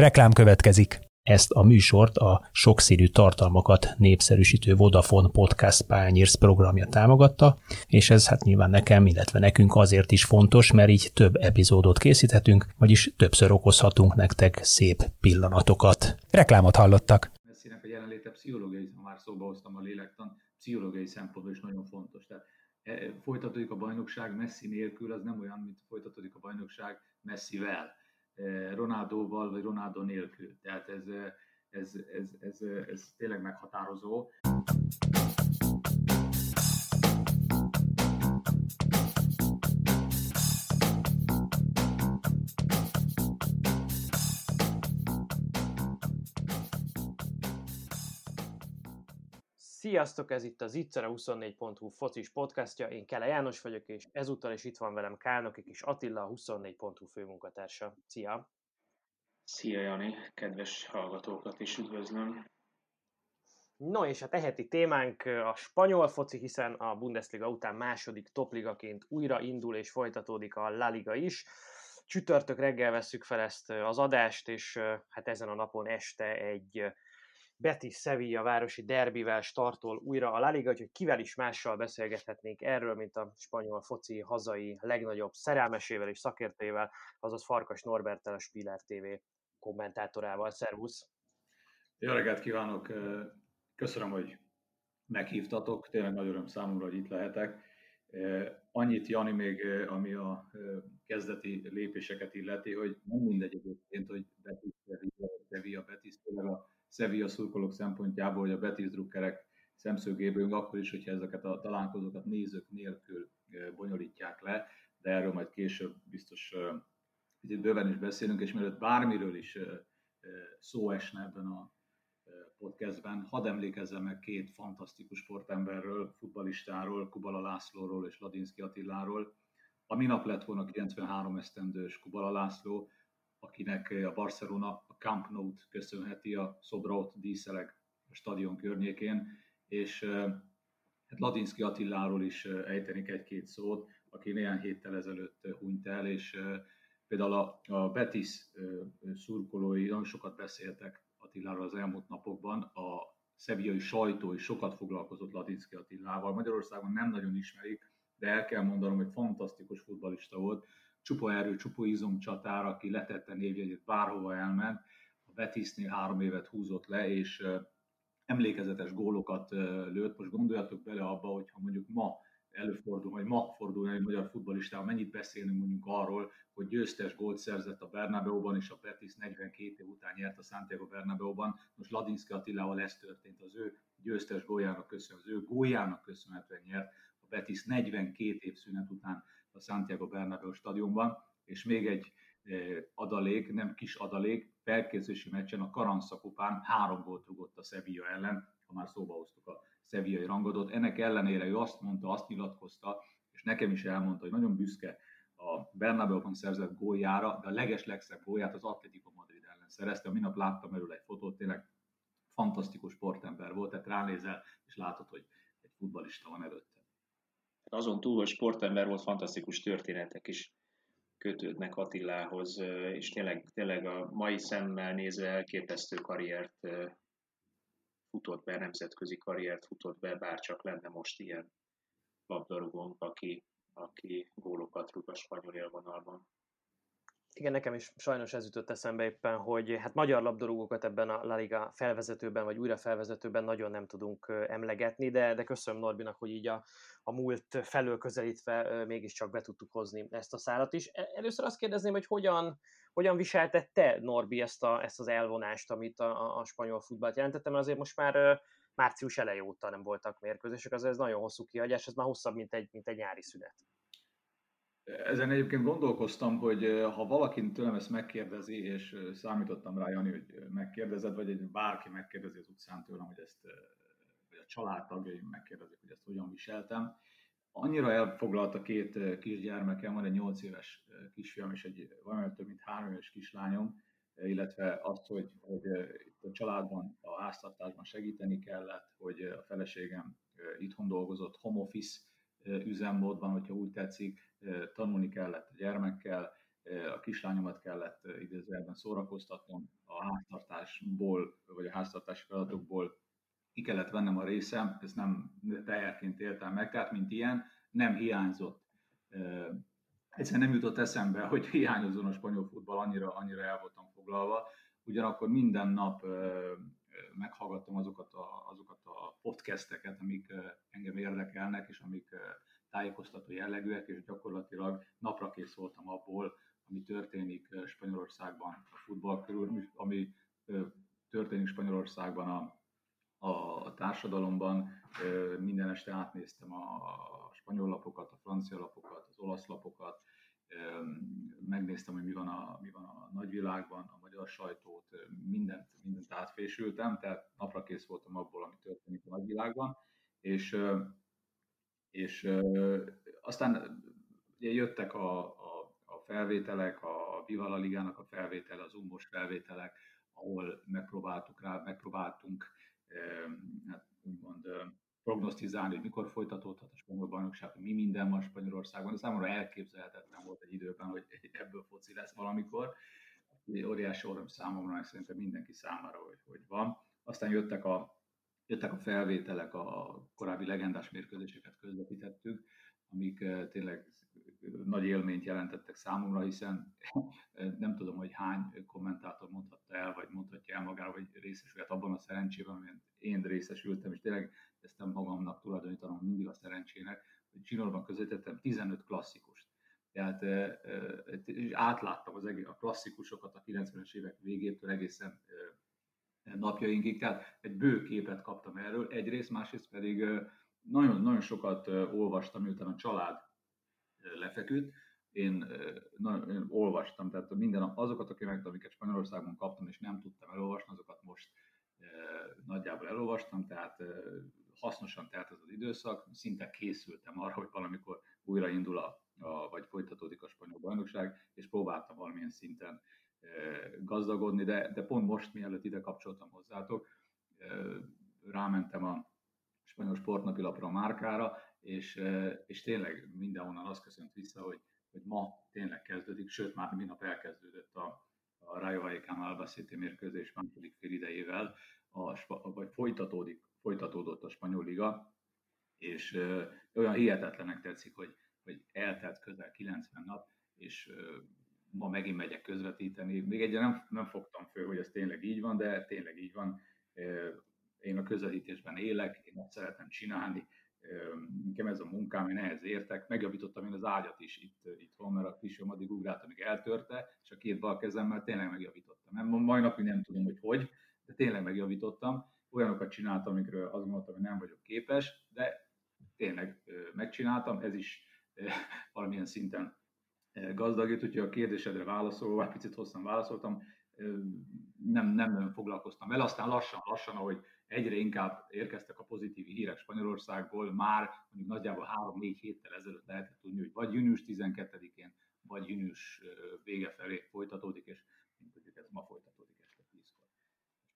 Reklám következik. Ezt a műsort a sokszínű tartalmakat népszerűsítő Vodafone Podcast Pányérsz programja támogatta, és ez hát nyilván nekem, illetve nekünk azért is fontos, mert így több epizódot készíthetünk, vagyis többször okozhatunk nektek szép pillanatokat. Reklámot hallottak. Messzinek a jelenléte pszichológiai, ha már szóba hoztam a lélektan, pszichológiai szempontból is nagyon fontos. Tehát e, folytatódik a bajnokság Messi nélkül, az nem olyan, mint folytatódik a bajnokság Messivel Eh, Ronaldóval vagy Ronaldo nélkül. Tehát ez, ez, ez, ez, eh, ez tényleg meghatározó. Sziasztok, ez itt az Itzer 24.hu focis podcastja, én Kele János vagyok, és ezúttal is itt van velem Kálnoki és Attila, a 24.hu főmunkatársa. Szia! Szia Jani, kedves hallgatókat is üdvözlöm! No és a teheti témánk a spanyol foci, hiszen a Bundesliga után második topligaként újra indul és folytatódik a La Liga is. Csütörtök reggel vesszük fel ezt az adást, és hát ezen a napon este egy Betis Sevilla városi derbivel startol újra a La Liga, úgyhogy kivel is mással beszélgethetnénk erről, mint a spanyol foci hazai legnagyobb szerelmesével és szakértőjével, azaz Farkas Norbertel, a Spiller TV kommentátorával. Szervusz! Jó reggelt kívánok! Köszönöm, hogy meghívtatok. Tényleg nagy öröm számomra, hogy itt lehetek. Annyit, Jani, még ami a kezdeti lépéseket illeti, hogy nem mindegy egyébként, hogy Betis, Sevilla, Betis, a Sevilla szurkolók szempontjából, hogy a Betis drukkerek szemszögéből, akkor is, hogyha ezeket a találkozókat nézők nélkül bonyolítják le, de erről majd később biztos itt bőven is beszélünk, és mielőtt bármiről is szó esne ebben a podcastben, hadd emlékezzem meg két fantasztikus sportemberről, futbalistáról, Kubala Lászlóról és Ladinszki Attiláról. A minap lett volna 93 esztendős Kubala László, akinek a Barcelona a Camp Nou-t köszönheti, a szobrot díszeleg a stadion környékén, és hát Ladinszki Attiláról is ejtenik egy-két szót, aki néhány héttel ezelőtt hunyt el, és például a, Betis szurkolói nagyon sokat beszéltek Attiláról az elmúlt napokban, a szeviai sajtó is sokat foglalkozott Ladinszki Attilával. Magyarországon nem nagyon ismerik, de el kell mondanom, hogy fantasztikus futbalista volt, csupa erő, csupa izom csatár, aki letette névjegyét, bárhova elment, a Betisnél három évet húzott le, és emlékezetes gólokat lőtt. Most gondoljatok bele abba, hogyha mondjuk ma előfordul, vagy ma fordul egy magyar futbolistával, mennyit beszélünk mondjuk arról, hogy győztes gólt szerzett a Bernabeu-ban, és a Betis 42 év után nyert a Santiago Bernabeu-ban. Most Ladinski Attilával ez történt, az ő győztes góljának köszönhetően, az ő góljának köszönhetően nyert a Betis 42 év szünet után a Santiago Bernabéu stadionban, és még egy eh, adalék, nem kis adalék, felkészülési meccsen a Karanszakupán kupán három gólt rugott a Sevilla ellen, ha már szóba hoztuk a szevillai rangadót. Ennek ellenére ő azt mondta, azt nyilatkozta, és nekem is elmondta, hogy nagyon büszke a Bernabeu-ban szerzett góljára, de a leges gólját az Atletico Madrid ellen szerezte. Minap láttam erről egy fotót, tényleg fantasztikus sportember volt, tehát ránézel, és látod, hogy egy futbalista van előtte azon túl, hogy sportember volt, fantasztikus történetek is kötődnek Attilához, és tényleg, tényleg a mai szemmel nézve elképesztő karriert futott be, nemzetközi karriert futott be, bár csak lenne most ilyen labdarúgónk, aki, aki gólokat rúg a spanyol élvonalban. Igen, nekem is sajnos ez jutott eszembe éppen, hogy hát magyar labdarúgókat ebben a La Liga felvezetőben, vagy újra felvezetőben nagyon nem tudunk emlegetni, de, de köszönöm Norbinak, hogy így a, a múlt felől közelítve mégiscsak be tudtuk hozni ezt a szálat is. E, először azt kérdezném, hogy hogyan, hogyan viseltette Norbi ezt, a, ezt az elvonást, amit a, a spanyol futballt jelentette, mert azért most már március eleje óta nem voltak mérkőzések, az ez nagyon hosszú kihagyás, ez már hosszabb, mint egy, mint egy nyári szünet. Ezen egyébként gondolkoztam, hogy ha valaki tőlem ezt megkérdezi, és számítottam rá, Jani, hogy megkérdezed, vagy egy bárki megkérdezi az utcán tőlem, hogy ezt, vagy a családtagjaim megkérdezik, hogy ezt hogyan viseltem. Annyira elfoglalt a két kisgyermekem, van egy 8 éves kisfiam és egy valami több mint 3 éves kislányom, illetve azt, hogy, hogy itt a családban, a háztartásban segíteni kellett, hogy a feleségem itthon dolgozott, home office üzemmódban, hogyha úgy tetszik, tanulni kellett a gyermekkel, a kislányomat kellett idézőjelben szórakoztatnom, a háztartásból, vagy a háztartási feladatokból ki kellett vennem a részem, ezt nem teherként éltem meg, tehát mint ilyen, nem hiányzott. Egyszerűen nem jutott eszembe, hogy hiányozzon a spanyol futball, annyira, annyira el voltam foglalva. Ugyanakkor minden nap meghallgattam azokat a, azokat a podcasteket, amik engem érdekelnek, és amik tájékoztató jellegűek, és gyakorlatilag napra kész voltam abból, ami történik Spanyolországban a futball körül, ami történik Spanyolországban a, a társadalomban. Minden este átnéztem a spanyol lapokat, a francia lapokat, az olasz lapokat, megnéztem, hogy mi van a, mi van a nagyvilágban, a magyar sajtót, mindent, mindent átfésültem, tehát napra kész voltam abból, ami történik a nagyvilágban, és, és aztán ugye jöttek a, a, a felvételek, a Vivala Ligának a felvétele, az Umbos felvételek, ahol megpróbáltuk rá, megpróbáltunk hát úgymond prognosztizálni, hogy mikor folytatódhat a spanyol bajnokság, hogy mi minden van Spanyolországban. Számomra elképzelhetetlen volt egy időben, hogy ebből foci lesz valamikor. Óriási öröm számomra, meg szerintem mindenki számára, hogy, hogy van. Aztán jöttek a, jöttek a felvételek, a korábbi legendás mérkőzéseket közvetítettük, amik tényleg nagy élményt jelentettek számomra, hiszen nem tudom, hogy hány kommentátor mondhatta el, vagy mondhatja el magára, hogy részesülhet abban a szerencsében, amilyen én részesültem, és tényleg ezt nem magamnak tulajdonítanom mindig a szerencsének, hogy csinorban közvetettem 15 klasszikust. Tehát és átláttam az egész, a klasszikusokat a 90-es évek végétől egészen napjainkig, tehát egy bő képet kaptam erről, egyrészt, másrészt pedig nagyon-nagyon sokat olvastam, miután a család lefeküdt, én, na, én olvastam, tehát minden, azokat a könyveket, amiket Spanyolországban kaptam, és nem tudtam elolvasni, azokat most nagyjából elolvastam, tehát hasznosan telt ez az időszak, szinte készültem arra, hogy valamikor újraindul a, a, vagy folytatódik a spanyol bajnokság, és próbáltam valamilyen szinten gazdagodni, de, de pont most, mielőtt ide kapcsoltam hozzátok, e, rámentem a spanyol sportnapilapra a márkára, és, és tényleg mindenhonnan azt köszönt vissza, hogy, hogy ma tényleg kezdődik, sőt már minap elkezdődött a, a Rayo Vallecano Albacete mérkőzés második fél idejével, a, vagy folytatódik, folytatódott a spanyol liga, és ö, olyan hihetetlenek tetszik, hogy, hogy eltelt közel 90 nap, és ma megint megyek közvetíteni. Még egyre nem, nem fogtam föl, hogy ez tényleg így van, de tényleg így van. Én a közvetítésben élek, én azt szeretem csinálni, nekem ez a munkám, én ehhez értek, megjavítottam én az ágyat is itt, itthon, mert a kisfiam addig ugrált, amíg eltörte, és a két bal kezemmel tényleg megjavítottam. Nem, mai napig nem tudom, hogy hogy, de tényleg megjavítottam. Olyanokat csináltam, amikről azt gondoltam, hogy nem vagyok képes, de tényleg megcsináltam, ez is valamilyen szinten gazdagít, úgyhogy a kérdésedre válaszolva, picit hosszan válaszoltam, nem, nem nagyon foglalkoztam vele, aztán lassan, lassan, ahogy egyre inkább érkeztek a pozitív hírek Spanyolországból, már mondjuk nagyjából 3-4 héttel ezelőtt lehetett tudni, hogy vagy június 12-én, vagy június vége felé folytatódik, és mint tudjuk, ez ma folytatódik este 10-kor.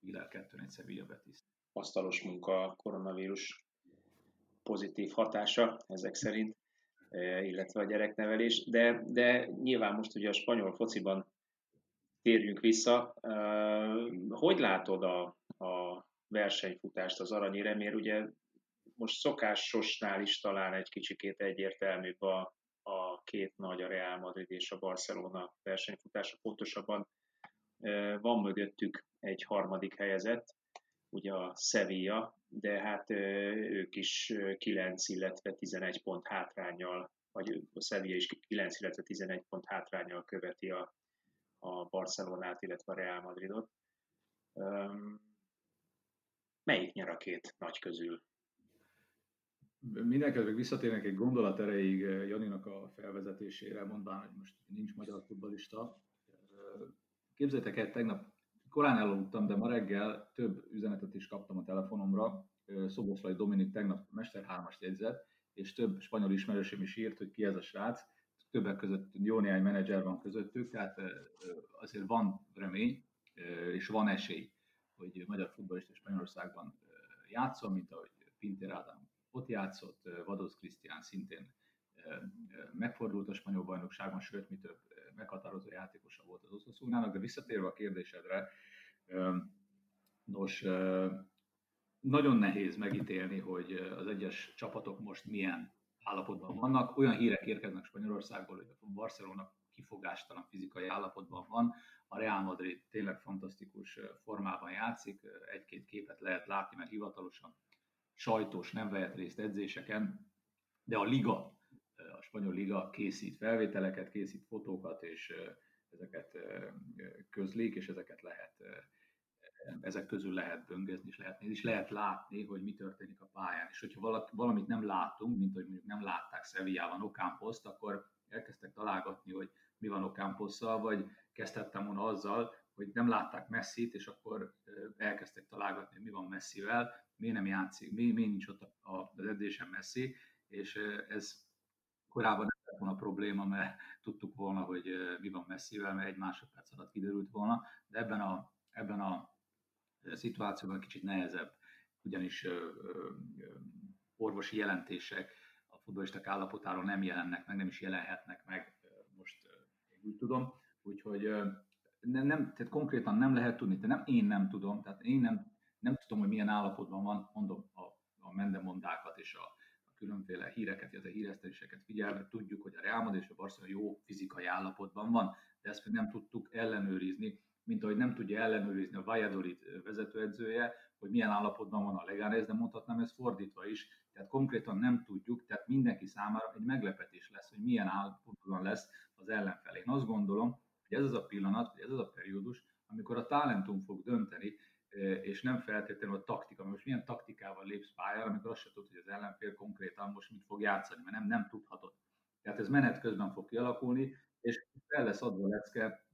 Vilel 2 1 Sevilla Betis. Asztalos munka koronavírus pozitív hatása ezek szerint, illetve a gyereknevelés, de, de nyilván most ugye a spanyol fociban térjünk vissza. Hogy látod a, a versenyfutást az aranyéremért? Ugye most szokásosnál is talán egy kicsikét egyértelműbb a, a két nagy, a Real Madrid és a Barcelona versenyfutása. Pontosabban van mögöttük egy harmadik helyezett, ugye a Sevilla, de hát ők is 9, illetve 11 pont hátrányjal, vagy a Sevilla is 9, illetve 11 pont hátrányjal követi a, a Barcelonát, illetve a Real Madridot. Melyik nyer a két nagy közül? Mindenkezőleg visszatérnek egy gondolat erejéig Janinak a felvezetésére, mondván, hogy most nincs magyar futbalista. Képzeljétek el, tegnap korán elaludtam, de ma reggel több üzenetet is kaptam a telefonomra. Szoboszlai Dominik tegnap Mester 3-ast jegyzett, és több spanyol ismerősöm is írt, hogy ki ez a srác többek között jó néhány menedzser van közöttük, tehát azért van remény, és van esély, hogy magyar futballista Spanyolországban játszol, mint ahogy Pinter Ádám ott játszott, Vadosz Krisztián szintén megfordult a spanyol bajnokságban, sőt, mi több meghatározó játékosa volt az Oszaszúnának, de visszatérve a kérdésedre, Nos, nagyon nehéz megítélni, hogy az egyes csapatok most milyen állapotban vannak. Olyan hírek érkeznek Spanyolországból, hogy a Barcelona kifogástalan fizikai állapotban van. A Real Madrid tényleg fantasztikus formában játszik, egy-két képet lehet látni, mert hivatalosan sajtós nem vehet részt edzéseken, de a liga, spanyol liga készít felvételeket, készít fotókat, és ezeket közlik, és ezeket lehet ezek közül lehet böngezni, és lehet nézni, és lehet látni, hogy mi történik a pályán. És hogyha valamit nem látunk, mint hogy mondjuk nem látták Sevillában Okámposzt, akkor elkezdtek találgatni, hogy mi van Okámposszal, vagy kezdhettem volna azzal, hogy nem látták Messit, és akkor elkezdtek találgatni, hogy mi van Messivel, miért nem játszik, mi, mi nincs ott az edzésen Messi, és ez korábban nem lett volna probléma, mert tudtuk volna, hogy mi van Messivel, mert egy másodperc alatt kiderült volna, de ebben a, ebben a szituációban kicsit nehezebb, ugyanis orvosi jelentések a futballisták állapotáról nem jelennek meg, nem is jelenhetnek meg, most én úgy tudom, úgyhogy nem, nem, tehát konkrétan nem lehet tudni, de nem én nem tudom, tehát én nem, nem tudom, hogy milyen állapotban van, mondom, a, a mendemondákat és a különféle híreket, illetve híreszteléseket figyelve tudjuk, hogy a Real Madrid és a Barcelona jó fizikai állapotban van, de ezt még nem tudtuk ellenőrizni, mint ahogy nem tudja ellenőrizni a Valladolid vezetőedzője, hogy milyen állapotban van a Leganes, de mondhatnám ez fordítva is. Tehát konkrétan nem tudjuk, tehát mindenki számára egy meglepetés lesz, hogy milyen állapotban lesz az ellenfel. Én azt gondolom, hogy ez az a pillanat, hogy ez az a periódus, amikor a talentum fog dönteni, és nem feltétlenül a taktika. Most milyen taktikával lépsz pályára, amikor azt se tudod, hogy az ellenfél konkrétan most mit fog játszani, mert nem, nem tudhatod. Tehát ez menet közben fog kialakulni, és fel lesz adva lecke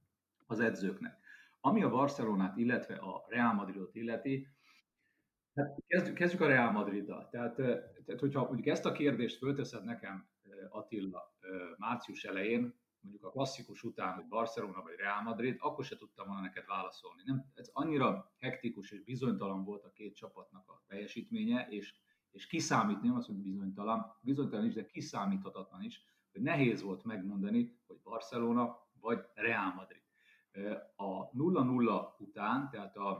az edzőknek. Ami a Barcelonát, illetve a Real Madridot illeti, hát kezdjük, kezdjük a Real Madriddal. Tehát, tehát, hogyha mondjuk ezt a kérdést fölteszed nekem, Attila, március elején, mondjuk a klasszikus után, hogy Barcelona vagy Real Madrid, akkor se tudtam volna neked válaszolni. Nem, ez annyira hektikus és bizonytalan volt a két csapatnak a teljesítménye, és, és kiszámítni, nem az, hogy bizonytalan, bizonytalan is, de kiszámíthatatlan is, hogy nehéz volt megmondani, hogy Barcelona vagy Real Madrid. A 0-0 után, tehát az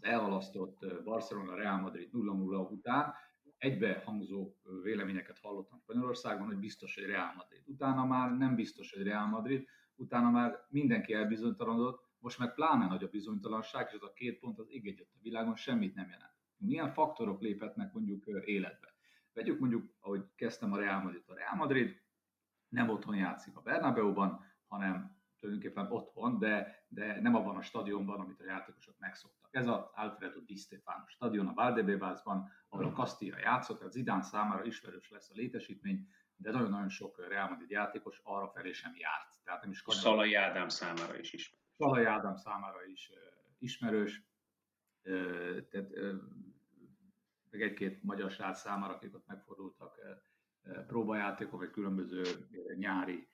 elhalasztott Barcelona-Real Madrid 0-0 után egybehangzó véleményeket hallottam Spanyolországban, hogy biztos, hogy Real Madrid. Utána már nem biztos, hogy Real Madrid, utána már mindenki elbizonytalanodott, most meg pláne nagy a bizonytalanság, és az a két pont az ég a világon semmit nem jelent. Milyen faktorok léphetnek mondjuk életbe? Vegyük mondjuk, ahogy kezdtem a Real Madrid. A Real Madrid nem otthon játszik a Bernabeu-ban, hanem tulajdonképpen otthon, de, de nem abban a stadionban, amit a játékosok megszoktak. Ez az Alfredo Di Stefano stadion a Valdebebasban, ahol a Castilla játszott, tehát Zidane számára ismerős lesz a létesítmény, de nagyon-nagyon sok Real Madrid játékos arra felé sem járt. Tehát nem is Szalai Ádám számára is ismerős. Szalai Ádám számára is ismerős, tehát meg egy-két magyar srác számára, akik ott megfordultak próbajátékok, vagy különböző nyári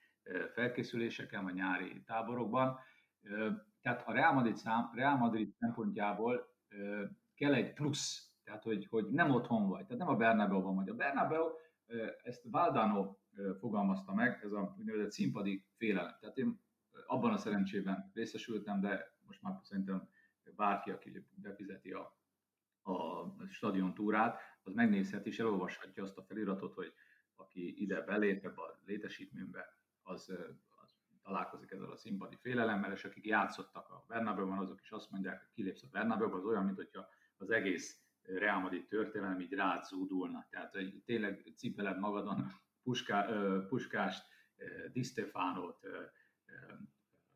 felkészüléseken, vagy nyári táborokban. Tehát a Real Madrid, szám, Real Madrid szempontjából kell egy plusz, tehát hogy, hogy nem otthon vagy, tehát nem a Bernabeu-ban vagy. A Bernabeu, ezt Valdano fogalmazta meg, ez a úgynevezett színpadi félelem. Tehát én abban a szerencsében részesültem, de most már szerintem bárki, aki befizeti a, a stadion túrát, az megnézheti és elolvashatja azt a feliratot, hogy aki ide belép ebbe a létesítménybe, az, az találkozik ezzel a színpadi félelemmel, és akik játszottak a Bernabeu-ban, azok is azt mondják, hogy kilépsz a bernabeu az olyan, mint hogyha az egész Real Madrid történelem így rád zúdulna. Tehát, hogy tényleg cipeled magadon Puská, Puskást, Di Stefánot,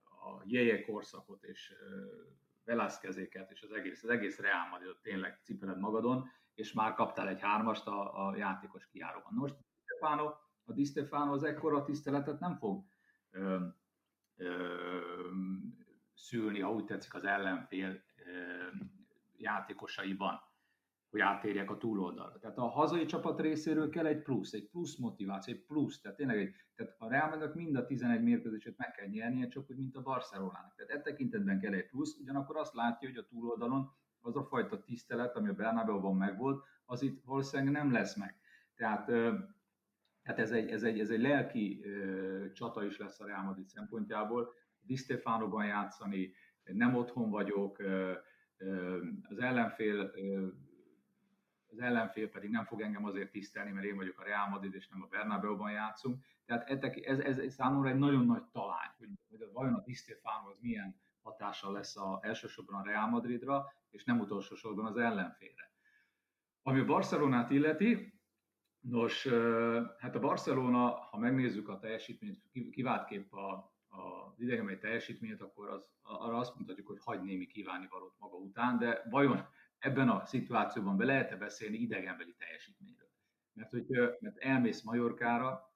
a Jeje korszakot és Velázquezéket, és az egész, az egész Real Madridot tényleg cipeled magadon, és már kaptál egy hármast a, a játékos kiáróban. Most Stefano a Di Stefano az ekkora tiszteletet nem fog ö, ö, szülni, ha úgy tetszik, az ellenfél ö, játékosaiban, hogy átérjek a túloldalra. Tehát a hazai csapat részéről kell egy plusz, egy plusz motiváció, egy plusz. Tehát tényleg egy, tehát a Real mind a 11 mérkőzését meg kell nyernie, csak úgy, mint a Barcelonának. Tehát e tekintetben kell egy plusz, ugyanakkor azt látja, hogy a túloldalon az a fajta tisztelet, ami a Bernabeu-ban megvolt, az itt valószínűleg nem lesz meg. Tehát tehát ez egy, ez egy, ez egy lelki ö, csata is lesz a Real Madrid szempontjából. Di Stefanoban játszani, nem otthon vagyok, ö, ö, az ellenfél az ellenfél pedig nem fog engem azért tisztelni, mert én vagyok a Real Madrid, és nem a Bernabeu-ban játszunk. Tehát ez, ez, ez számomra egy nagyon nagy talány, hogy, hogy vajon a Di Stefano az milyen hatással lesz a, elsősorban a Real Madridra, és nem utolsó sorban az ellenfélre. Ami a Barcelonát illeti, nos, hát a Barcelona, ha megnézzük a teljesítményt, kiváltképp a, a idegenbeli teljesítményt, akkor az, arra azt mondhatjuk, hogy hagy némi kívánivalót maga után, de vajon ebben a szituációban be lehet-e beszélni idegenbeli teljesítményről? Mert hogy mert elmész Majorkára,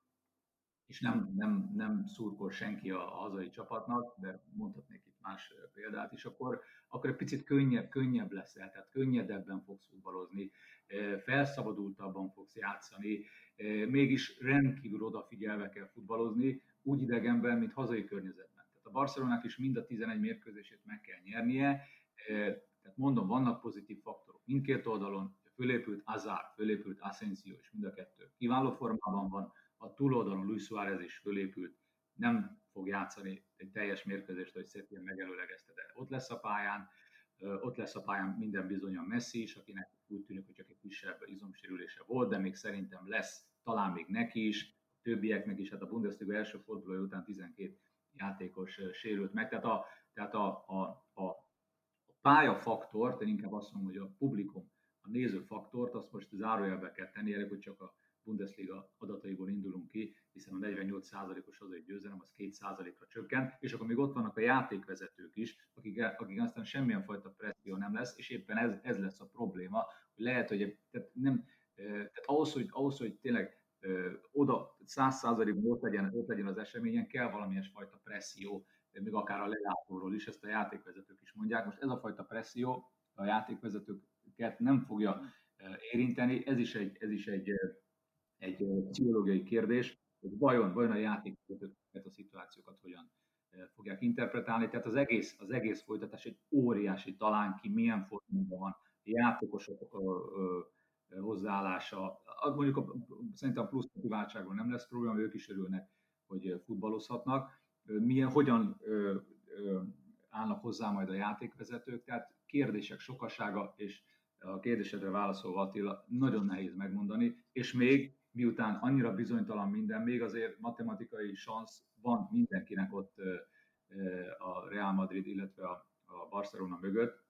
és nem, nem, nem szurkol senki a, a hazai csapatnak, de mondhatnék itt más példát is, akkor, akkor egy picit könnyebb, könnyebb leszel, tehát könnyedebben fogsz futballozni, felszabadultabban fogsz játszani, mégis rendkívül odafigyelve kell futballozni, úgy idegenben, mint hazai környezetben. Tehát a Barcelonák is mind a 11 mérkőzését meg kell nyernie, tehát mondom, vannak pozitív faktorok mindkét oldalon, fölépült Azár, fölépült Asensio, és mind a kettő kiváló formában van, a túloldalon Luis Suárez is fölépült, nem fog játszani egy teljes mérkőzést, hogy szépen megelőlegezte, de ott lesz a pályán, ott lesz a pályán minden bizony a Messi is, akinek úgy tűnik, hogy csak egy kisebb izomsérülése volt, de még szerintem lesz, talán még neki is, a többieknek is, hát a Bundesliga első fordulója után 12 játékos sérült meg, tehát a, tehát a, a, a, a pályafaktort, én inkább azt mondom, hogy a publikum, a nézőfaktort, azt most zárójelbe kell tenni, hogy csak a Bundesliga adataiból indulunk ki, hiszen a 48%-os hazai győzelem az 2%-ra csökkent, és akkor még ott vannak a játékvezetők is, akik, akik aztán semmilyen fajta presszió nem lesz, és éppen ez, ez lesz a probléma, hogy lehet, hogy tehát nem, tehát ahhoz, hogy, ahhoz, hogy tényleg oda 100%-ban ott legyen, ott legyen az eseményen, kell valamilyen fajta presszió, még akár a lelátóról is, ezt a játékvezetők is mondják. Most ez a fajta presszió a játékvezetőket nem fogja érinteni, ez is egy, ez is egy egy pszichológiai kérdés, hogy vajon, vajon a játékokat, a szituációkat hogyan fogják interpretálni. Tehát az egész, az egész folytatás egy óriási talán ki, milyen formában van, a játékosok hozzáállása. Mondjuk a, szerintem a plusz motiváltságban nem lesz probléma, ők is örülnek, hogy futballozhatnak. Milyen, hogyan ö, ö, állnak hozzá majd a játékvezetők, tehát kérdések sokasága, és a kérdésedre válaszolva Attila, nagyon nehéz megmondani, és még miután annyira bizonytalan minden, még azért matematikai szansz van mindenkinek ott a Real Madrid, illetve a, Barcelona mögött,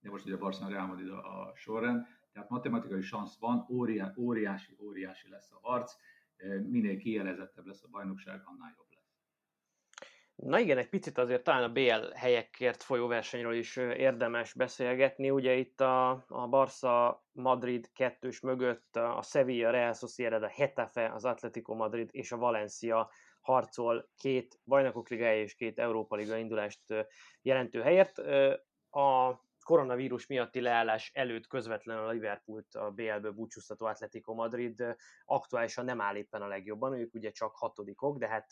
de most ugye a Barcelona Real Madrid a, a sorrend, tehát matematikai szansz van, óriási, óriási lesz a harc, minél kielezettebb lesz a bajnokság, annál jobb. Na igen, egy picit azért talán a BL helyekért folyó versenyről is érdemes beszélgetni. Ugye itt a, a Barca Madrid kettős mögött a Sevilla, Real Sociedad, a Hetafe, az Atletico Madrid és a Valencia harcol két bajnokok ligája és két Európa Liga indulást jelentő helyért. A koronavírus miatti leállás előtt közvetlenül a Liverpoolt a BL-ből búcsúztató Atletico Madrid aktuálisan nem áll éppen a legjobban, ők ugye csak hatodikok, de hát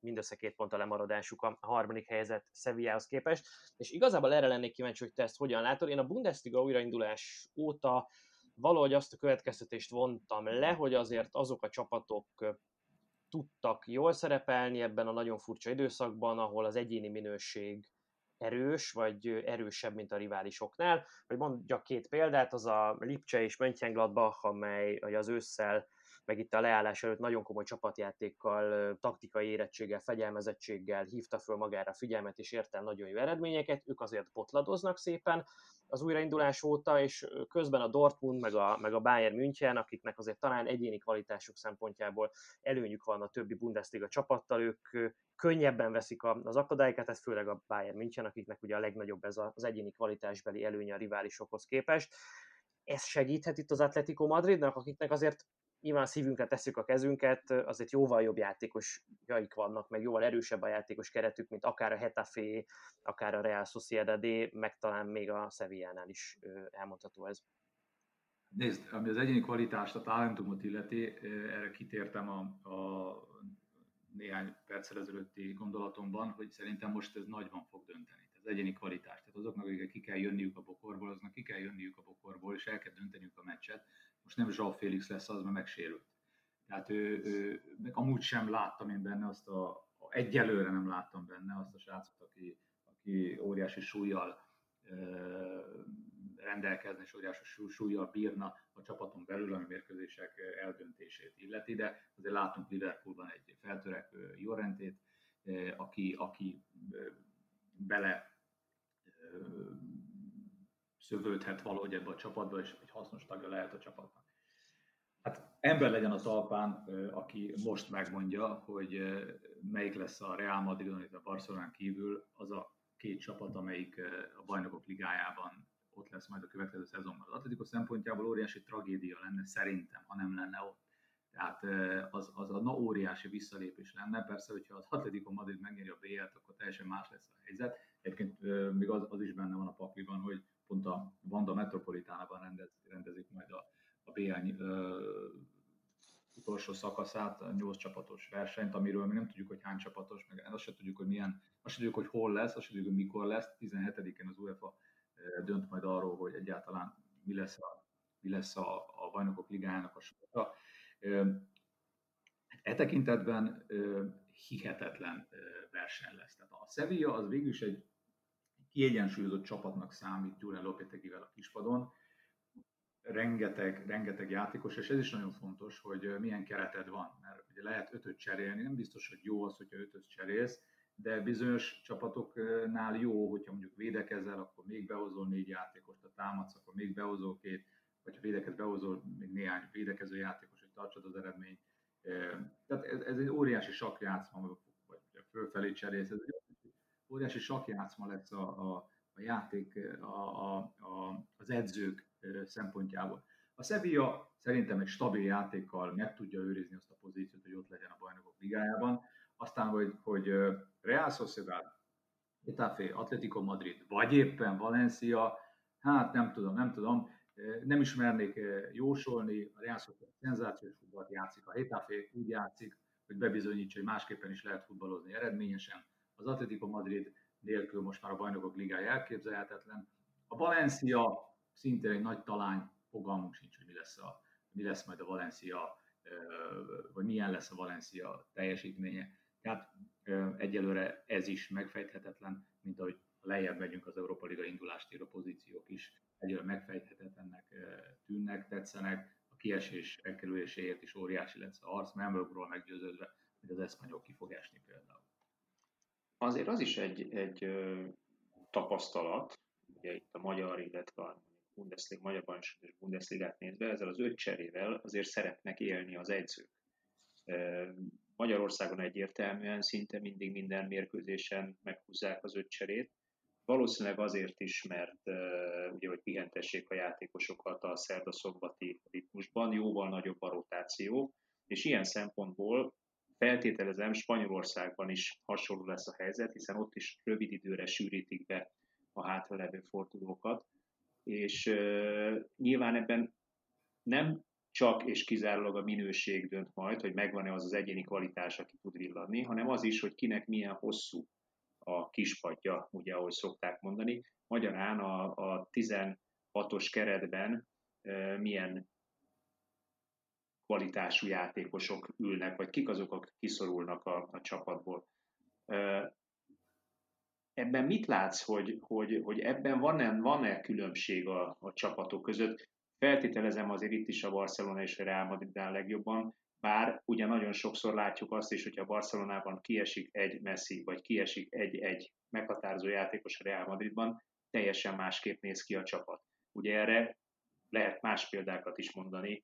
mindössze két pont a lemaradásuk a harmadik helyzet Sevillához képest, és igazából erre lennék kíváncsi, hogy te ezt hogyan látod. Én a Bundesliga újraindulás óta valahogy azt a következtetést vontam le, hogy azért azok a csapatok tudtak jól szerepelni ebben a nagyon furcsa időszakban, ahol az egyéni minőség erős, vagy erősebb, mint a riválisoknál. Vagy mondjak két példát, az a Lipcse és Mönchengladbach, amely az ősszel meg itt a leállás előtt nagyon komoly csapatjátékkal, taktikai érettséggel, fegyelmezettséggel hívta föl magára figyelmet, és ért el nagyon jó eredményeket. Ők azért potladoznak szépen az újraindulás óta, és közben a Dortmund, meg a, meg a Bayern München, akiknek azért talán egyéni kvalitásuk szempontjából előnyük van a többi Bundesliga csapattal, ők könnyebben veszik az akadályokat, ez főleg a Bayern München, akiknek ugye a legnagyobb ez az egyéni kvalitásbeli előnye a riválisokhoz képest. Ez segíthet itt az Atletico Madridnak, akiknek azért nyilván szívünkre tesszük a kezünket, azért jóval jobb játékosjaik vannak, meg jóval erősebb a játékos keretük, mint akár a Hetafe, akár a Real Sociedad, meg talán még a Sevillánál is elmondható ez. Nézd, ami az egyéni kvalitást, a talentumot illeti, erre kitértem a, a néhány perccel ezelőtti gondolatomban, hogy szerintem most ez nagyban fog dönteni. Ez egyéni kvalitás. Tehát azoknak, akik ki kell jönniük a bokorból, azoknak ki kell jönniük a bokorból, és el kell dönteniük a meccset. Most nem Zsal Félix lesz az, mert megsérült. Tehát ő, ő, meg amúgy sem láttam én benne azt a, egyelőre nem láttam benne azt a srácot, aki, aki óriási súlyjal rendelkezne, és óriási súlya bírna a csapaton belül, ami mérkőzések eldöntését illeti, de azért látunk Liverpoolban egy feltörekvő Jorentét, aki, aki bele szövődhet valahogy ebbe a csapatba, és egy hasznos tagja lehet a csapatnak. Ember legyen a talpán, aki most megmondja, hogy melyik lesz a Real Madrid, vagy a Barcelonán kívül az a két csapat, amelyik a bajnokok ligájában ott lesz majd a következő szezonban. Az Atletico szempontjából óriási tragédia lenne szerintem, ha nem lenne ott. Tehát az, az a na óriási visszalépés lenne. Persze, hogyha az Atletico Madrid megnyeri a BL-t, akkor teljesen más lesz a helyzet. Egyébként még az, az is benne van a pakliban, hogy pont a Vanda Metropolitánában rendez, rendezik majd a, a BL utolsó szakaszát, 8 csapatos versenyt, amiről mi nem tudjuk, hogy hány csapatos, meg azt se tudjuk, hogy milyen, azt se tudjuk, hogy hol lesz, azt se tudjuk, hogy mikor lesz. 17-én az UEFA dönt majd arról, hogy egyáltalán mi lesz a, mi lesz a, a bajnokok ligájának a sorsa. E tekintetben hihetetlen verseny lesz. Tehát a Sevilla az végül is egy kiegyensúlyozott csapatnak számít Gyurán Lopetegivel a kispadon. Rengeteg, rengeteg játékos, és ez is nagyon fontos, hogy milyen kereted van, mert ugye lehet ötöt cserélni, nem biztos, hogy jó az, hogyha ötöt cserélsz, de bizonyos csapatoknál jó, hogyha mondjuk védekezel, akkor még behozol négy játékost, ha támadsz, akkor még behozol két, vagy ha védekez, behozol még néhány védekező játékos, hogy tartsad az eredményt. Tehát ez, ez egy óriási sakjátszma, vagy fölfelé cserélsz, ez egy óriási sakjátszma lesz a, a, a játék, a, a, a, az edzők szempontjából. A Sevilla szerintem egy stabil játékkal meg tudja őrizni azt a pozíciót, hogy ott legyen a bajnokok ligájában. Aztán, hogy, hogy Real Sociedad, Getafe, Atletico Madrid, vagy éppen Valencia, hát nem tudom, nem tudom, nem is mernék jósolni, a Real Sociedad szenzációs futballt játszik, a Getafe úgy játszik, hogy bebizonyítsa, hogy másképpen is lehet futballozni eredményesen. Az Atletico Madrid nélkül most már a bajnokok ligája elképzelhetetlen. A Valencia szintén egy nagy talány, fogalmunk sincs, hogy mi lesz, a, mi lesz majd a Valencia, vagy milyen lesz a Valencia teljesítménye. Tehát egyelőre ez is megfejthetetlen, mint ahogy lejjebb megyünk az Európa Liga indulást író pozíciók is, egyelőre megfejthetetlennek tűnnek, tetszenek, a kiesés elkerüléséért is óriási lesz a harc, Membergról meggyőződve, hogy az eszpanyol ki fog esni például. Azért az is egy, egy tapasztalat, ugye itt a magyar, illetve a Bundesliga, Magyar Bajnokság és Bundesligát nézve, ezzel az öt cserével azért szeretnek élni az edzők. Magyarországon egyértelműen szinte mindig minden mérkőzésen meghúzzák az öt cserét. Valószínűleg azért is, mert ugye, hogy pihentessék a játékosokat a szerda-szombati ritmusban, jóval nagyobb a rotáció, és ilyen szempontból feltételezem Spanyolországban is hasonló lesz a helyzet, hiszen ott is rövid időre sűrítik be a hátralevő fordulókat, és uh, nyilván ebben nem csak és kizárólag a minőség dönt majd, hogy megvan-e az az egyéni kvalitás, aki tud villanni, hanem az is, hogy kinek milyen hosszú a kispadja, ugye ahogy szokták mondani. Magyarán a, a 16-os keretben e, milyen kvalitású játékosok ülnek, vagy kik azok, akik kiszorulnak a, a csapatból. Ebben mit látsz, hogy, hogy, hogy ebben van-e, van-e különbség a, a csapatok között? Feltételezem azért itt is a Barcelona és a Real Madridán legjobban, bár ugye nagyon sokszor látjuk azt is, hogyha Barcelonában kiesik egy Messi, vagy kiesik egy-egy meghatározó játékos a Real Madridban, teljesen másképp néz ki a csapat. Ugye erre lehet más példákat is mondani,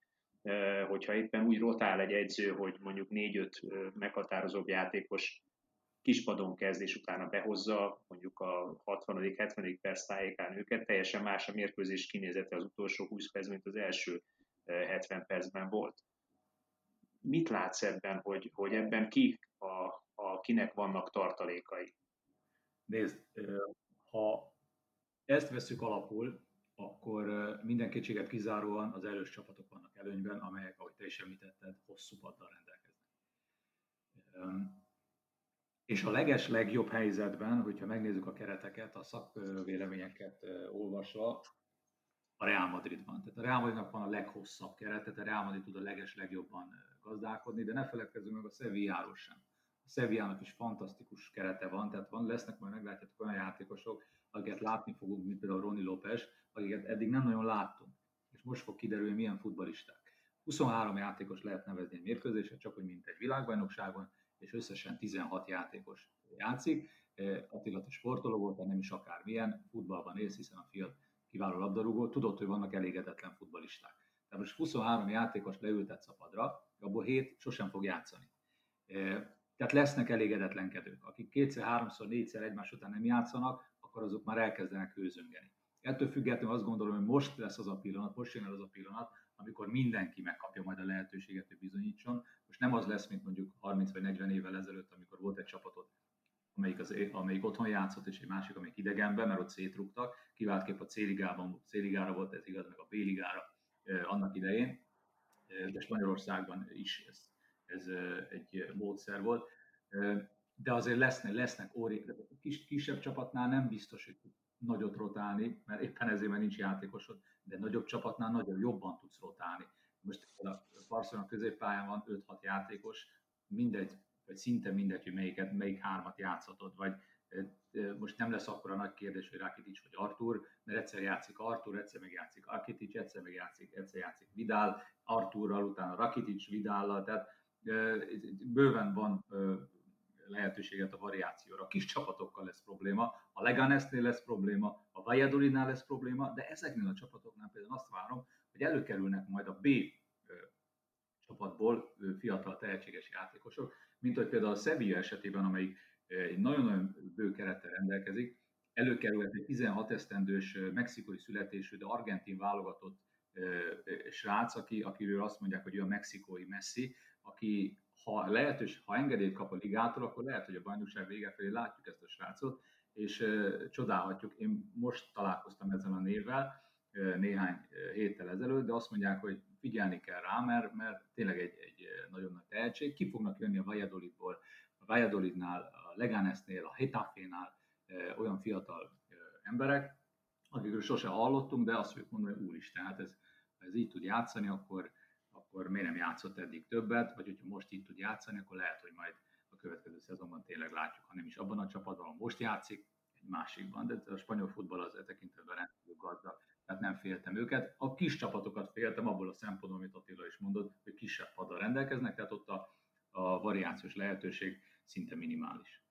hogyha éppen úgy rotál egy edző, hogy mondjuk négy-öt meghatározóbb játékos kispadon kezd, és utána behozza mondjuk a 60.-70. perc tájékán őket, teljesen más a mérkőzés kinézete az utolsó 20 perc, mint az első 70 eh, percben volt. Mit látsz ebben, hogy, hogy ebben ki a, a, kinek vannak tartalékai? Nézd, ha ezt veszük alapul, akkor minden kétséget kizáróan az erős csapatok vannak előnyben, amelyek, ahogy te is említetted, hosszú paddal rendelkeznek és a leges legjobb helyzetben, hogyha megnézzük a kereteket, a szakvéleményeket olvasva, a Real Madrid van. Tehát a Real Madridnak van a leghosszabb keret, tehát a Real Madrid tud a leges legjobban gazdálkodni, de ne feledkezzünk meg a Sevilláról sem. A Sevillának is fantasztikus kerete van, tehát van, lesznek majd meglátjátok olyan játékosok, akiket látni fogunk, mint például Roni López, akiket eddig nem nagyon láttunk. És most fog kiderülni, milyen futbalisták. 23 játékos lehet nevezni egy mérkőzésre, csak úgy, mint egy világbajnokságon, és összesen 16 játékos játszik. Attila, te sportoló volt, nem is akármilyen, futballban élsz, hiszen a fiat kiváló labdarúgó, tudod, hogy vannak elégedetlen futbalisták. Tehát most 23 játékos leültetsz a padra, abból 7 sosem fog játszani. Tehát lesznek elégedetlenkedők. Akik kétszer, háromszor, négyszer egymás után nem játszanak, akkor azok már elkezdenek hőzöngeni. Ettől függetlenül azt gondolom, hogy most lesz az a pillanat, most jön az a pillanat, amikor mindenki megkapja majd a lehetőséget, hogy bizonyítson. Most nem az lesz, mint mondjuk 30 vagy 40 évvel ezelőtt, amikor volt egy csapatot, amelyik, az, amelyik otthon játszott, és egy másik, amelyik idegenben, mert ott szétrugtak. Kiváltképp a C-ligában, C-ligára volt ez igaz, meg a B-ligára annak idején, de Spanyolországban is ez, ez egy módszer volt. De azért lesznek, lesznek óri, kis, kisebb csapatnál nem biztos, hogy nagyot rotálni, mert éppen ezért, mert nincs játékosod, de nagyobb csapatnál nagyon jobban tudsz rotálni. Most a Barcelona középpályán van 5-6 játékos, mindegy, vagy szinte mindegy, hogy melyiket, melyik hármat játszhatod, vagy most nem lesz akkor a nagy kérdés, hogy Rakitic vagy Artur, mert egyszer játszik Artur, egyszer meg játszik Rakitic, egyszer meg játszik, egyszer játszik Vidal, Arturral, utána Rakitic Vidállal, tehát bőven van lehetőséget a variációra. A kis csapatokkal lesz probléma, a Leganesnél lesz probléma, a Valladolidnál lesz probléma, de ezeknél a csapatoknál például azt várom, hogy előkerülnek majd a B csapatból fiatal tehetséges játékosok, mint hogy például a Sevilla esetében, amelyik egy nagyon-nagyon bő kerettel rendelkezik, előkerülhet egy 16 esztendős mexikói születésű, de argentin válogatott srác, aki, akiről azt mondják, hogy ő a mexikói Messi, aki ha lehetős, ha engedélyt kap a ligától, akkor lehet, hogy a bajnokság vége felé látjuk ezt a srácot, és uh, csodálhatjuk. Én most találkoztam ezzel a névvel uh, néhány héttel ezelőtt, de azt mondják, hogy figyelni kell rá, mert, mert tényleg egy, egy nagyon nagy tehetség. Ki fognak jönni a Valladolidból, a Valladolidnál, a Leganesnél, a Hetafénál olyan fiatal emberek, akikről sose hallottunk, de azt fogjuk mondani, hogy úristen, hát ez, ez így tud játszani, akkor, akkor miért nem játszott eddig többet, vagy hogyha most itt tud játszani, akkor lehet, hogy majd a következő szezonban tényleg látjuk, ha nem is abban a csapatban, most játszik, egy másikban, de a spanyol futball az e tekintetben rendkívül gazdag, tehát nem féltem őket. A kis csapatokat féltem abból a szempontból, amit Attila is mondott, hogy kisebb paddal rendelkeznek, tehát ott a, a variációs lehetőség szinte minimális.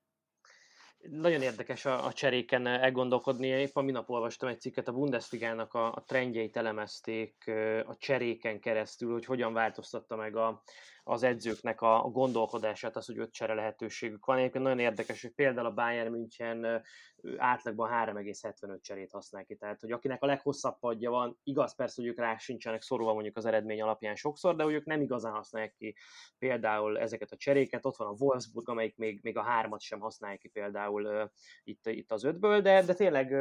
Nagyon érdekes a, a cseréken elgondolkodni. Épp a minap olvastam egy cikket, a Bundesligának a, a trendjeit elemezték a cseréken keresztül, hogy hogyan változtatta meg a, az edzőknek a, gondolkodását, az, hogy öt csere lehetőségük van. Egyébként nagyon érdekes, hogy például a Bayern München átlagban 3,75 cserét használ ki. Tehát, hogy akinek a leghosszabb padja van, igaz persze, hogy ők rá sincsenek szorulva mondjuk az eredmény alapján sokszor, de hogy ők nem igazán használják ki például ezeket a cseréket. Ott van a Wolfsburg, amelyik még, még a hármat sem használja ki például itt, itt az ötből, de, de tényleg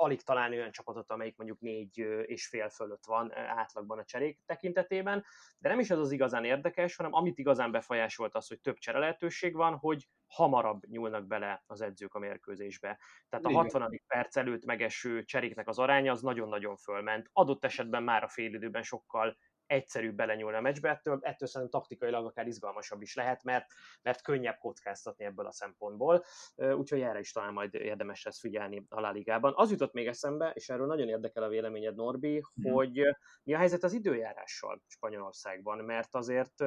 alig találni olyan csapatot, amelyik mondjuk négy és fél fölött van átlagban a cserék tekintetében, de nem is ez az igazán érdekes, hanem amit igazán befolyásolt az, hogy több csere lehetőség van, hogy hamarabb nyúlnak bele az edzők a mérkőzésbe. Tehát a 60. perc előtt megeső cseréknek az aránya az nagyon-nagyon fölment. Adott esetben már a félidőben sokkal egyszerűbb belenyúlni a meccsbe, ettől, ettől szerintem taktikailag akár izgalmasabb is lehet, mert, mert könnyebb kockáztatni ebből a szempontból, úgyhogy erre is talán majd érdemes lesz figyelni a La Ligában. Az jutott még eszembe, és erről nagyon érdekel a véleményed, Norbi, mm. hogy mi a helyzet az időjárással Spanyolországban, mert azért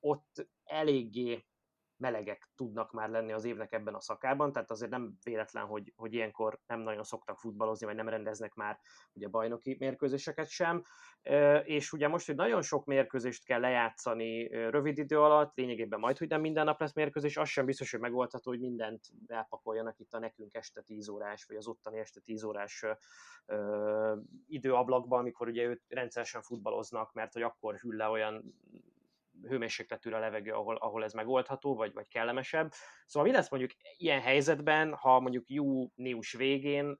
ott eléggé melegek tudnak már lenni az évnek ebben a szakában, tehát azért nem véletlen, hogy, hogy ilyenkor nem nagyon szoktak futballozni, vagy nem rendeznek már ugye bajnoki mérkőzéseket sem, és ugye most, hogy nagyon sok mérkőzést kell lejátszani rövid idő alatt, lényegében majd, hogy nem minden nap lesz mérkőzés, az sem biztos, hogy megoldható, hogy mindent elpakoljanak itt a nekünk este 10 órás, vagy az ottani este 10 órás időablakban, amikor ugye őt rendszeresen futballoznak, mert hogy akkor hűl le olyan hőmérsékletűre a levegő, ahol, ahol ez megoldható, vagy, vagy kellemesebb. Szóval mi lesz mondjuk ilyen helyzetben, ha mondjuk június végén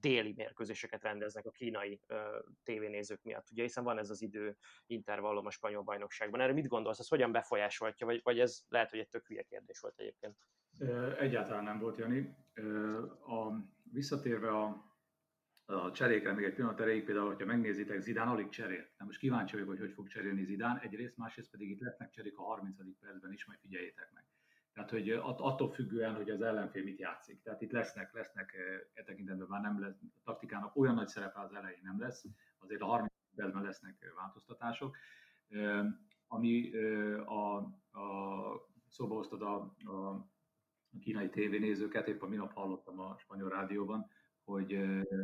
déli mérkőzéseket rendeznek a kínai ö, tévénézők miatt, ugye, hiszen van ez az idő intervallum a spanyol bajnokságban. Erre mit gondolsz, ez hogyan befolyásolhatja, vagy, vagy ez lehet, hogy egy tök hülye kérdés volt egyébként? Egyáltalán nem volt, Jani. A, visszatérve a, a cserékre még egy pillanat erejéig, például, hogyha megnézitek, Zidán alig cserél. Na most kíváncsi vagyok, hogy hogy fog cserélni Zidán, egyrészt, másrészt pedig itt lesznek cserék a 30. percben is, majd figyeljétek meg. Tehát, hogy attól függően, hogy az ellenfél mit játszik. Tehát itt lesznek, lesznek e tekintetben már nem lesz, a taktikának olyan nagy szerepe az elején nem lesz, azért a 30 percben lesznek változtatások. Ami a, a szóba hoztad a, a kínai tévénézőket, épp a minap hallottam a spanyol rádióban, hogy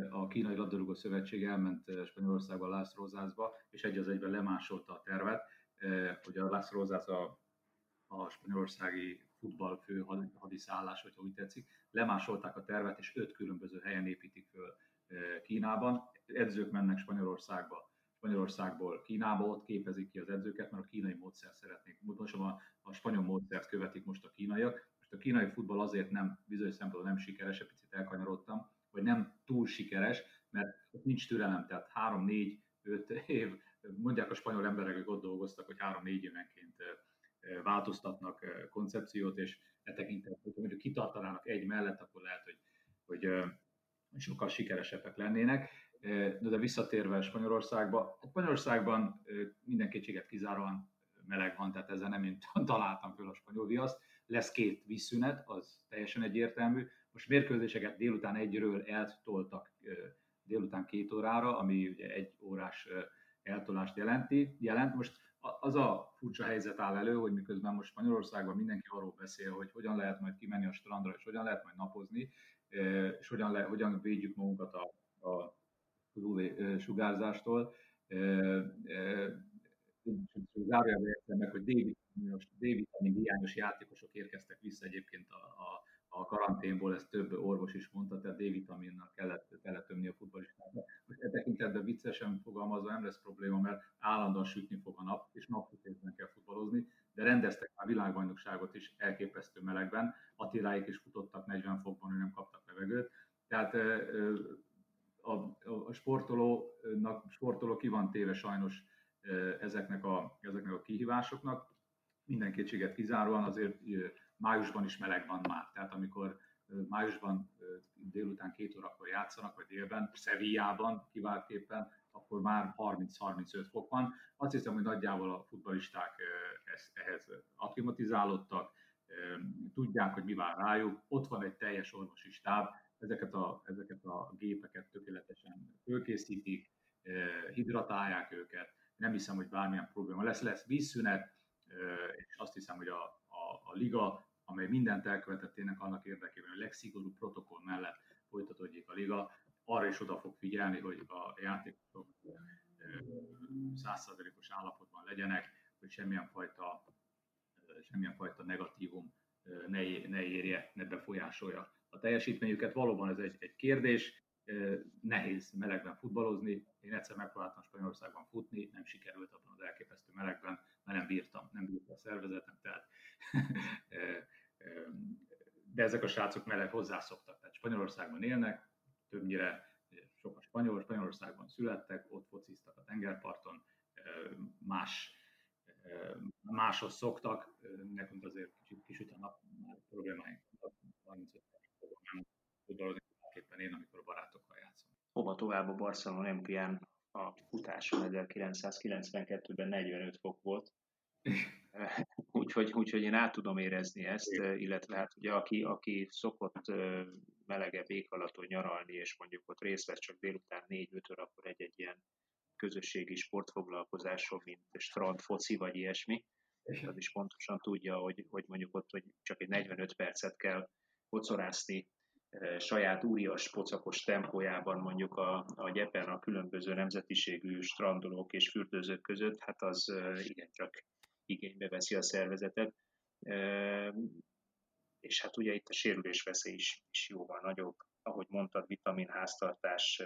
a Kínai Labdarúgó Szövetség elment Spanyolországba, Lász Rózászba, és egy az egyben lemásolta a tervet, hogy a Lász Rózász a, a spanyolországi futball fő hadiszállás, hogyha úgy tetszik, lemásolták a tervet, és öt különböző helyen építik föl Kínában. Edzők mennek Spanyolországba, Spanyolországból Kínába, ott képezik ki az edzőket, mert a kínai módszer szeretnék. Most a, a spanyol módszert követik most a kínaiak. Most a kínai futball azért nem, bizonyos szempontból nem sikeres, egy picit elkanyarodtam, túl sikeres, mert ott nincs türelem, tehát három, négy, öt év, mondják a spanyol emberek, akik ott dolgoztak, hogy három-négy évenként változtatnak koncepciót, és e tekintetben, hogyha mondjuk kitartanának egy mellett, akkor lehet, hogy, hogy sokkal sikeresebbek lennének. De visszatérve Spanyolországba, hát Spanyolországban minden kétséget kizáróan meleg van, tehát ezzel nem én találtam föl a spanyol viaszt. Lesz két vízszünet, az teljesen egyértelmű. Most mérkőzéseket délután egyről eltoltak délután két órára, ami ugye egy órás eltolást jelenti. Jelent. Most az a furcsa helyzet áll elő, hogy miközben most Spanyolországban mindenki arról beszél, hogy hogyan lehet majd kimenni a strandra, és hogyan lehet majd napozni, és hogyan, le, hogyan védjük magunkat a, a UV sugárzástól. Zárójelben értem meg, hogy D-vitamin hiányos játékosok érkeztek vissza egyébként a, a a karanténból, ezt több orvos is mondta, tehát D-vitaminnal kellett beletömni a futballistáknak. Most e tekintetben viccesen fogalmazva nem lesz probléma, mert állandóan sütni fog a nap, és napsütésben kell futballozni, de rendeztek már világbajnokságot is elképesztő melegben, Attiláik is futottak 40 fokban, hogy nem kaptak levegőt. Tehát a, a sportolónak, sportoló ki van téve sajnos ezeknek a, ezeknek a kihívásoknak, minden kétséget kizáróan azért májusban is meleg van már. Tehát amikor májusban délután két órakor játszanak, vagy délben, Szevillában kiváltképpen, akkor már 30-35 fok van. Azt hiszem, hogy nagyjából a futbalisták ehhez akklimatizálódtak, tudják, hogy mi vár rájuk, ott van egy teljes orvosi stáb, ezeket a, ezeket a gépeket tökéletesen fölkészítik, hidratálják őket, nem hiszem, hogy bármilyen probléma lesz, lesz vízszünet, és azt hiszem, hogy a, a, a liga, amely mindent elkövetett tényleg annak érdekében, hogy a legszigorúbb protokoll mellett folytatódjék a liga, arra is oda fog figyelni, hogy a játékosok százszerzelékos állapotban legyenek, hogy semmilyen fajta, semmilyen fajta negatívum ne, ne érje, ne befolyásolja a teljesítményüket. Valóban ez egy, egy kérdés, nehéz melegben futballozni. Én egyszer megpróbáltam Spanyolországban futni, nem sikerült abban az elképesztő melegben, mert nem bírtam, nem bírta a szervezetem, tehát de ezek a srácok meleg hozzászoktak, tehát Spanyolországban élnek, többnyire sok a spanyol, Spanyolországban születtek, ott fociztak a tengerparton, más, máshoz szoktak, nekünk azért kicsit kisüt a nap, már problémáink 35 nem tudod mindenképpen én, amikor a barátokkal játszom. Hova tovább a Barcelona olimpián a futáson 1992-ben 45 fok volt, úgyhogy, úgyhogy én át tudom érezni ezt, Igen. illetve hát ugye aki, aki szokott melegebb éghalaton nyaralni, és mondjuk ott részt vesz csak délután 4-5 akkor egy-egy ilyen közösségi sportfoglalkozáson, mint strand, foci vagy ilyesmi, az is pontosan tudja, hogy, hogy mondjuk ott hogy csak egy 45 percet kell kocorászni saját úrias pocakos tempójában mondjuk a, a gyepen a különböző nemzetiségű strandolók és fürdőzők között, hát az igencsak igénybe veszi a szervezetet. És hát ugye itt a sérülés veszély is, is jóval nagyobb. Ahogy mondtad, vitaminháztartás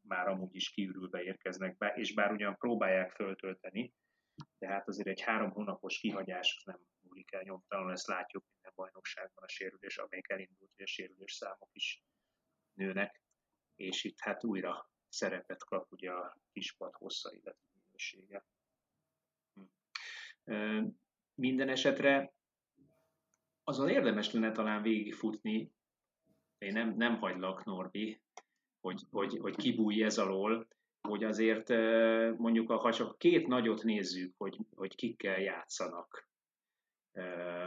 már amúgy is kiürülve érkeznek be, és bár ugyan próbálják föltölteni, de hát azért egy három hónapos kihagyás nem múlik el nyomtalanul, ezt látjuk minden bajnokságban a sérülés, amelyik elindult, hogy a sérülés számok is nőnek, és itt hát újra szerepet kap ugye a kispad hossza, Minden esetre azon érdemes lenne talán végigfutni, én nem, nem hagylak, Norbi, hogy, hogy, hogy kibújj ez alól, hogy azért mondjuk, ha csak két nagyot nézzük, hogy, hogy kikkel játszanak,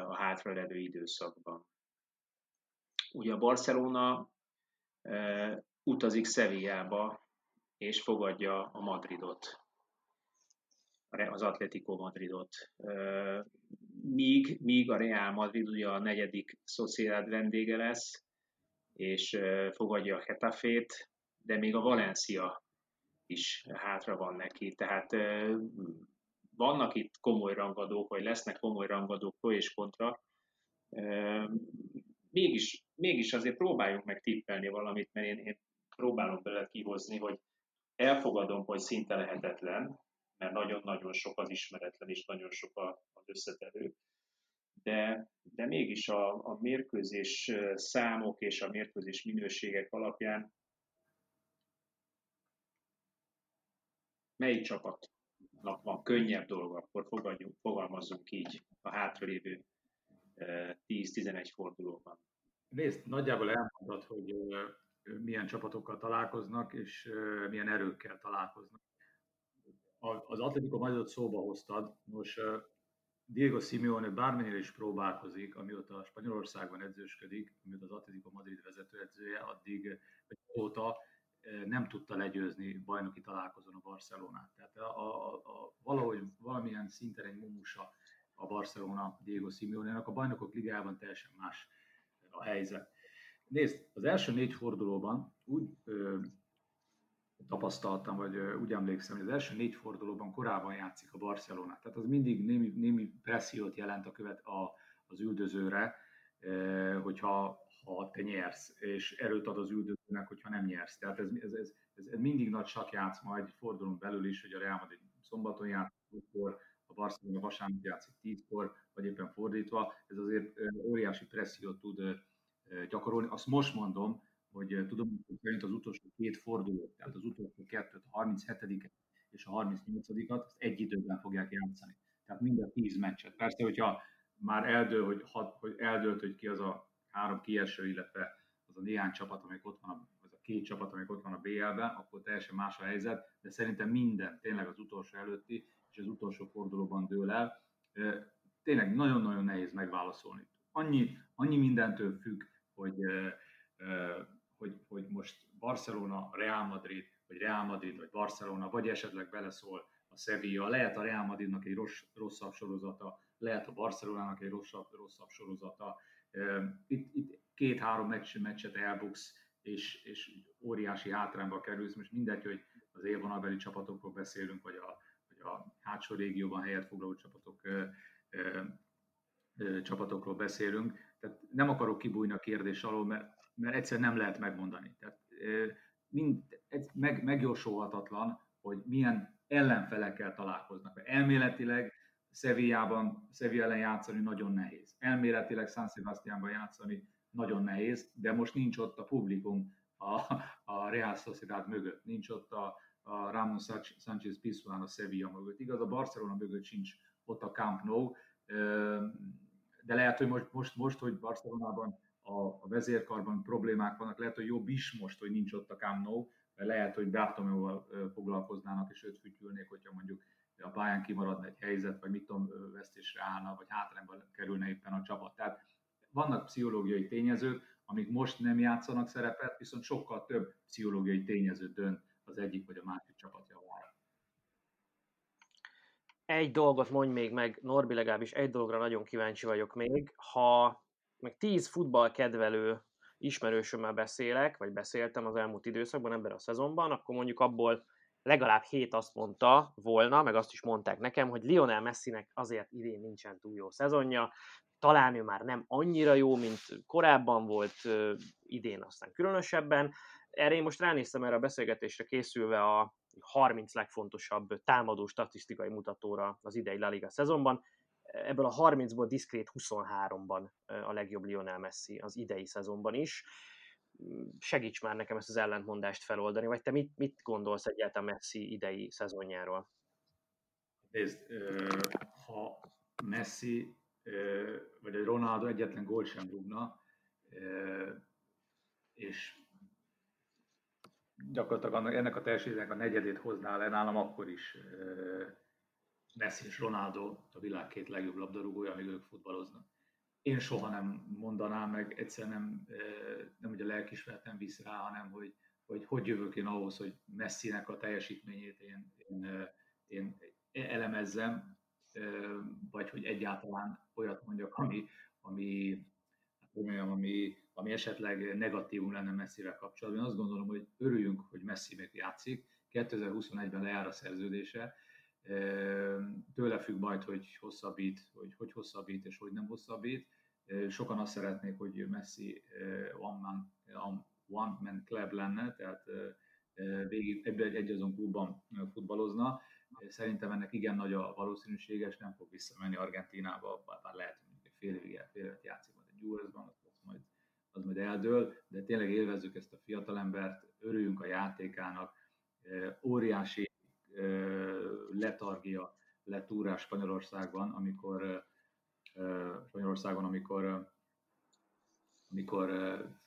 a hátraledő időszakban. Ugye a Barcelona utazik Sevillába, és fogadja a Madridot, az Atletico Madridot. Míg, míg a Real Madrid ugye a negyedik Sociedad vendége lesz, és fogadja a Hetafét, de még a Valencia is hátra van neki. Tehát vannak itt komoly rangadók, vagy lesznek komoly rangadók pro és kontra. Mégis, mégis azért próbáljunk meg tippelni valamit, mert én, én próbálom bele kihozni, hogy elfogadom, hogy szinte lehetetlen, mert nagyon-nagyon sok az ismeretlen, és nagyon sok az összetevő. De, de mégis a, a mérkőzés számok és a mérkőzés minőségek alapján melyik csapatnak van könnyebb dolga, akkor fogadjunk, fogalmazzunk így a hátralévő 10-11 fordulóban. Nézd, nagyjából elmondod, hogy milyen csapatokkal találkoznak, és milyen erőkkel találkoznak. Az Atletico Madridot szóba hoztad, most Diego Simeone bármennyire is próbálkozik, amióta Spanyolországban edzősködik, amióta az Atletico Madrid vezetőedzője, addig óta nem tudta legyőzni bajnoki találkozón a Barcelonát. Tehát a, a, a, valahogy valamilyen szinten egy mumusa a Barcelona Diego Simeone-nak, a bajnokok ligájában teljesen más a helyzet. Nézd, az első négy fordulóban úgy ö, tapasztaltam, vagy úgy emlékszem, hogy az első négy fordulóban korábban játszik a Barcelona. Tehát az mindig némi, némi pressziót jelent a követ a, az üldözőre, hogyha ha te nyersz, és erőt ad az üldözőnek, hogyha nem nyersz. Tehát ez, ez, ez, ez, ez mindig nagy sakjátsz majd fordulunk belül is, hogy a Real Madrid szombaton játszik, a Barcelona vasárnap játszik tízkor, vagy éppen fordítva. Ez azért óriási pressziót tud gyakorolni. Azt most mondom, hogy tudom, hogy az utolsó két fordulót, tehát az utolsó kettőt, a 37 és a 38-at, azt egy időben fogják játszani. Tehát mind a tíz meccset. Persze, hogyha már eldől, hogy, hogy eldőlt, hogy ki az a három kieső, illetve az a néhány csapat, amelyik ott van, az a két csapat, amelyik ott van a BL-ben, akkor teljesen más a helyzet, de szerintem minden tényleg az utolsó előtti és az utolsó fordulóban dől el. Tényleg nagyon-nagyon nehéz megválaszolni. Annyi, annyi mindentől függ, hogy, hogy, hogy most Barcelona, Real Madrid, vagy Real Madrid, vagy Barcelona, vagy esetleg beleszól a Sevilla, lehet a Real Madridnak egy rossz, rosszabb sorozata, lehet a Barcelonának egy rosszabb, rosszabb sorozata. Itt, itt két-három meccs, meccset elbuksz, és, és óriási hátrányba kerülsz. Most mindegy, hogy az élvonalbeli csapatokról beszélünk, vagy a, vagy a hátsó régióban helyet foglaló csapatok, ö, ö, ö, csapatokról beszélünk. Tehát nem akarok kibújni a kérdés alól, mert, mert egyszer nem lehet megmondani. Tehát mind, meg, megjósolhatatlan, hogy milyen ellenfelekkel találkoznak. Elméletileg Sevillában, Sevilla ellen játszani nagyon nehéz. Elméletileg San Sebastiánban játszani nagyon nehéz, de most nincs ott a publikum a, a Real Sociedad mögött, nincs ott a, a Ramon Sánchez Pizjuán a Sevilla mögött. Igaz, a Barcelona mögött sincs ott a Camp Nou, de lehet, hogy most, most, most hogy Barcelonában a, a vezérkarban problémák vannak, lehet, hogy jobb is most, hogy nincs ott a Camp Nou, mert lehet, hogy Bartomeuval foglalkoznának és őt fütyülnék, hogyha mondjuk a pályán kimaradna egy helyzet, vagy mit tudom, vesztésre állna, vagy hátrányba kerülne éppen a csapat. Tehát vannak pszichológiai tényezők, amik most nem játszanak szerepet, viszont sokkal több pszichológiai tényező dönt az egyik vagy a másik csapat javára. Egy dolgot mondj még meg, Norbi, legalábbis egy dologra nagyon kíváncsi vagyok még. Ha meg tíz futball kedvelő ismerősömmel beszélek, vagy beszéltem az elmúlt időszakban, ebben a szezonban, akkor mondjuk abból legalább hét azt mondta volna, meg azt is mondták nekem, hogy Lionel Messinek azért idén nincsen túl jó szezonja, talán ő már nem annyira jó, mint korábban volt, idén aztán különösebben. Erre én most ránéztem erre a beszélgetésre készülve a 30 legfontosabb támadó statisztikai mutatóra az idei La Liga szezonban. Ebből a 30-ból diszkrét 23-ban a legjobb Lionel Messi az idei szezonban is segíts már nekem ezt az ellentmondást feloldani, vagy te mit, mit gondolsz egyáltalán Messi idei szezonjáról? Nézd, ha Messi vagy egy Ronaldo egyetlen gólt sem rúgna, és gyakorlatilag ennek a teljesítménynek a negyedét hozná le nálam, akkor is Messi és Ronaldo a világ két legjobb labdarúgója, amíg ők futballoznak. Én soha nem mondanám meg, egyszer nem, nem hogy a lelkismeret nem visz rá, hanem hogy, hogy hogy jövök én ahhoz, hogy Messinek a teljesítményét én, én, én elemezzem, vagy hogy egyáltalán olyat mondjak, ami, ami, hát mondjam, ami, ami esetleg negatívum lenne Messivel kapcsolatban. Én azt gondolom, hogy örüljünk, hogy Messi még játszik. 2021-ben lejár a szerződése. Tőle függ majd, hogy hosszabbít, hogy hogy hosszabbít és hogy nem hosszabbít. Sokan azt szeretnék, hogy Messi one man, one man club lenne, tehát végig egy, egy azon klubban futballozna. Szerintem ennek igen nagy a valószínűsége, és nem fog visszamenni Argentinába, bár lehet, hogy fél évig, fél évet játszik majd egy Juvezban, az majd, az majd eldől, de tényleg élvezzük ezt a fiatalembert, örüljünk a játékának, óriási letargia lett úrás Spanyolországban, amikor Spanyolországon, amikor, amikor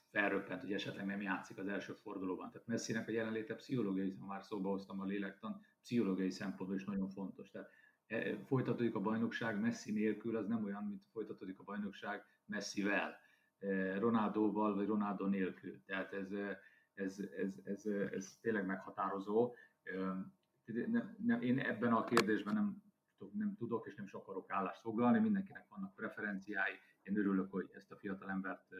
felröppent, hogy esetleg nem játszik az első fordulóban. Tehát Messinek a jelenléte pszichológiai, már szóba hoztam a lélektan, pszichológiai szempontból is nagyon fontos. Tehát e, folytatódik a bajnokság Messi nélkül, az nem olyan, mint folytatódik a bajnokság Messivel, e, Ronaldoval vagy Ronaldo nélkül. Tehát ez, ez, ez, ez, ez tényleg meghatározó. Nem, nem, én ebben a kérdésben nem, nem tudok és nem is akarok állást foglalni, mindenkinek vannak preferenciái. Én örülök, hogy ezt a fiatal embert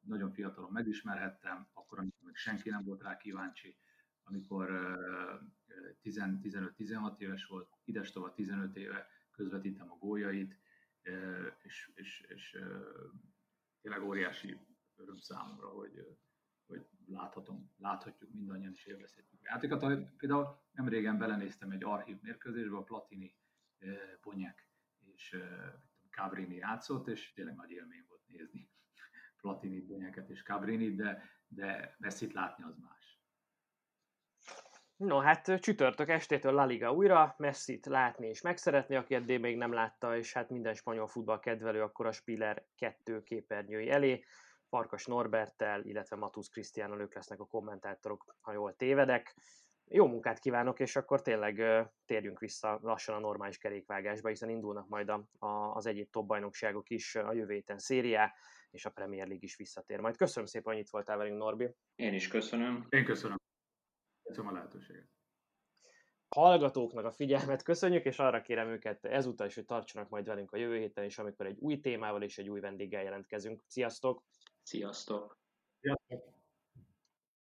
nagyon fiatalon megismerhettem, akkor, amikor még senki nem volt rá kíváncsi, amikor 15-16 éves volt, idestova 15 éve közvetítem a góljait, és, és, és tényleg óriási öröm számomra, hogy láthatom, láthatjuk mindannyian is élvezhetjük a játékot. Például nem régen belenéztem egy archív mérkőzésbe, a Platini, Bonyek és Cabrini játszott, és tényleg nagy élmény volt nézni. Platini, Bonyeket és Cabrini, de, de Messi-t látni az más. No, hát csütörtök estétől La Liga újra, Messi-t látni és megszeretni, aki eddig még nem látta, és hát minden spanyol futball kedvelő akkor a Spiller 2 képernyői elé. Farkas Norbertel, illetve Matusz Krisztiánnal ők lesznek a kommentátorok, ha jól tévedek. Jó munkát kívánok, és akkor tényleg térjünk vissza lassan a normális kerékvágásba, hiszen indulnak majd a, a, az egyéb top bajnokságok is a jövő héten szériá, és a Premier League is visszatér. Majd köszönöm szépen, hogy itt voltál velünk, Norbi. Én is köszönöm. Én köszönöm. Köszönöm a lehetőséget. Hallgatóknak a figyelmet köszönjük, és arra kérem őket ezúttal is, hogy tartsanak majd velünk a jövő héten is, amikor egy új témával és egy új vendéggel jelentkezünk. Sziasztok! Sziasztok! Sziasztok!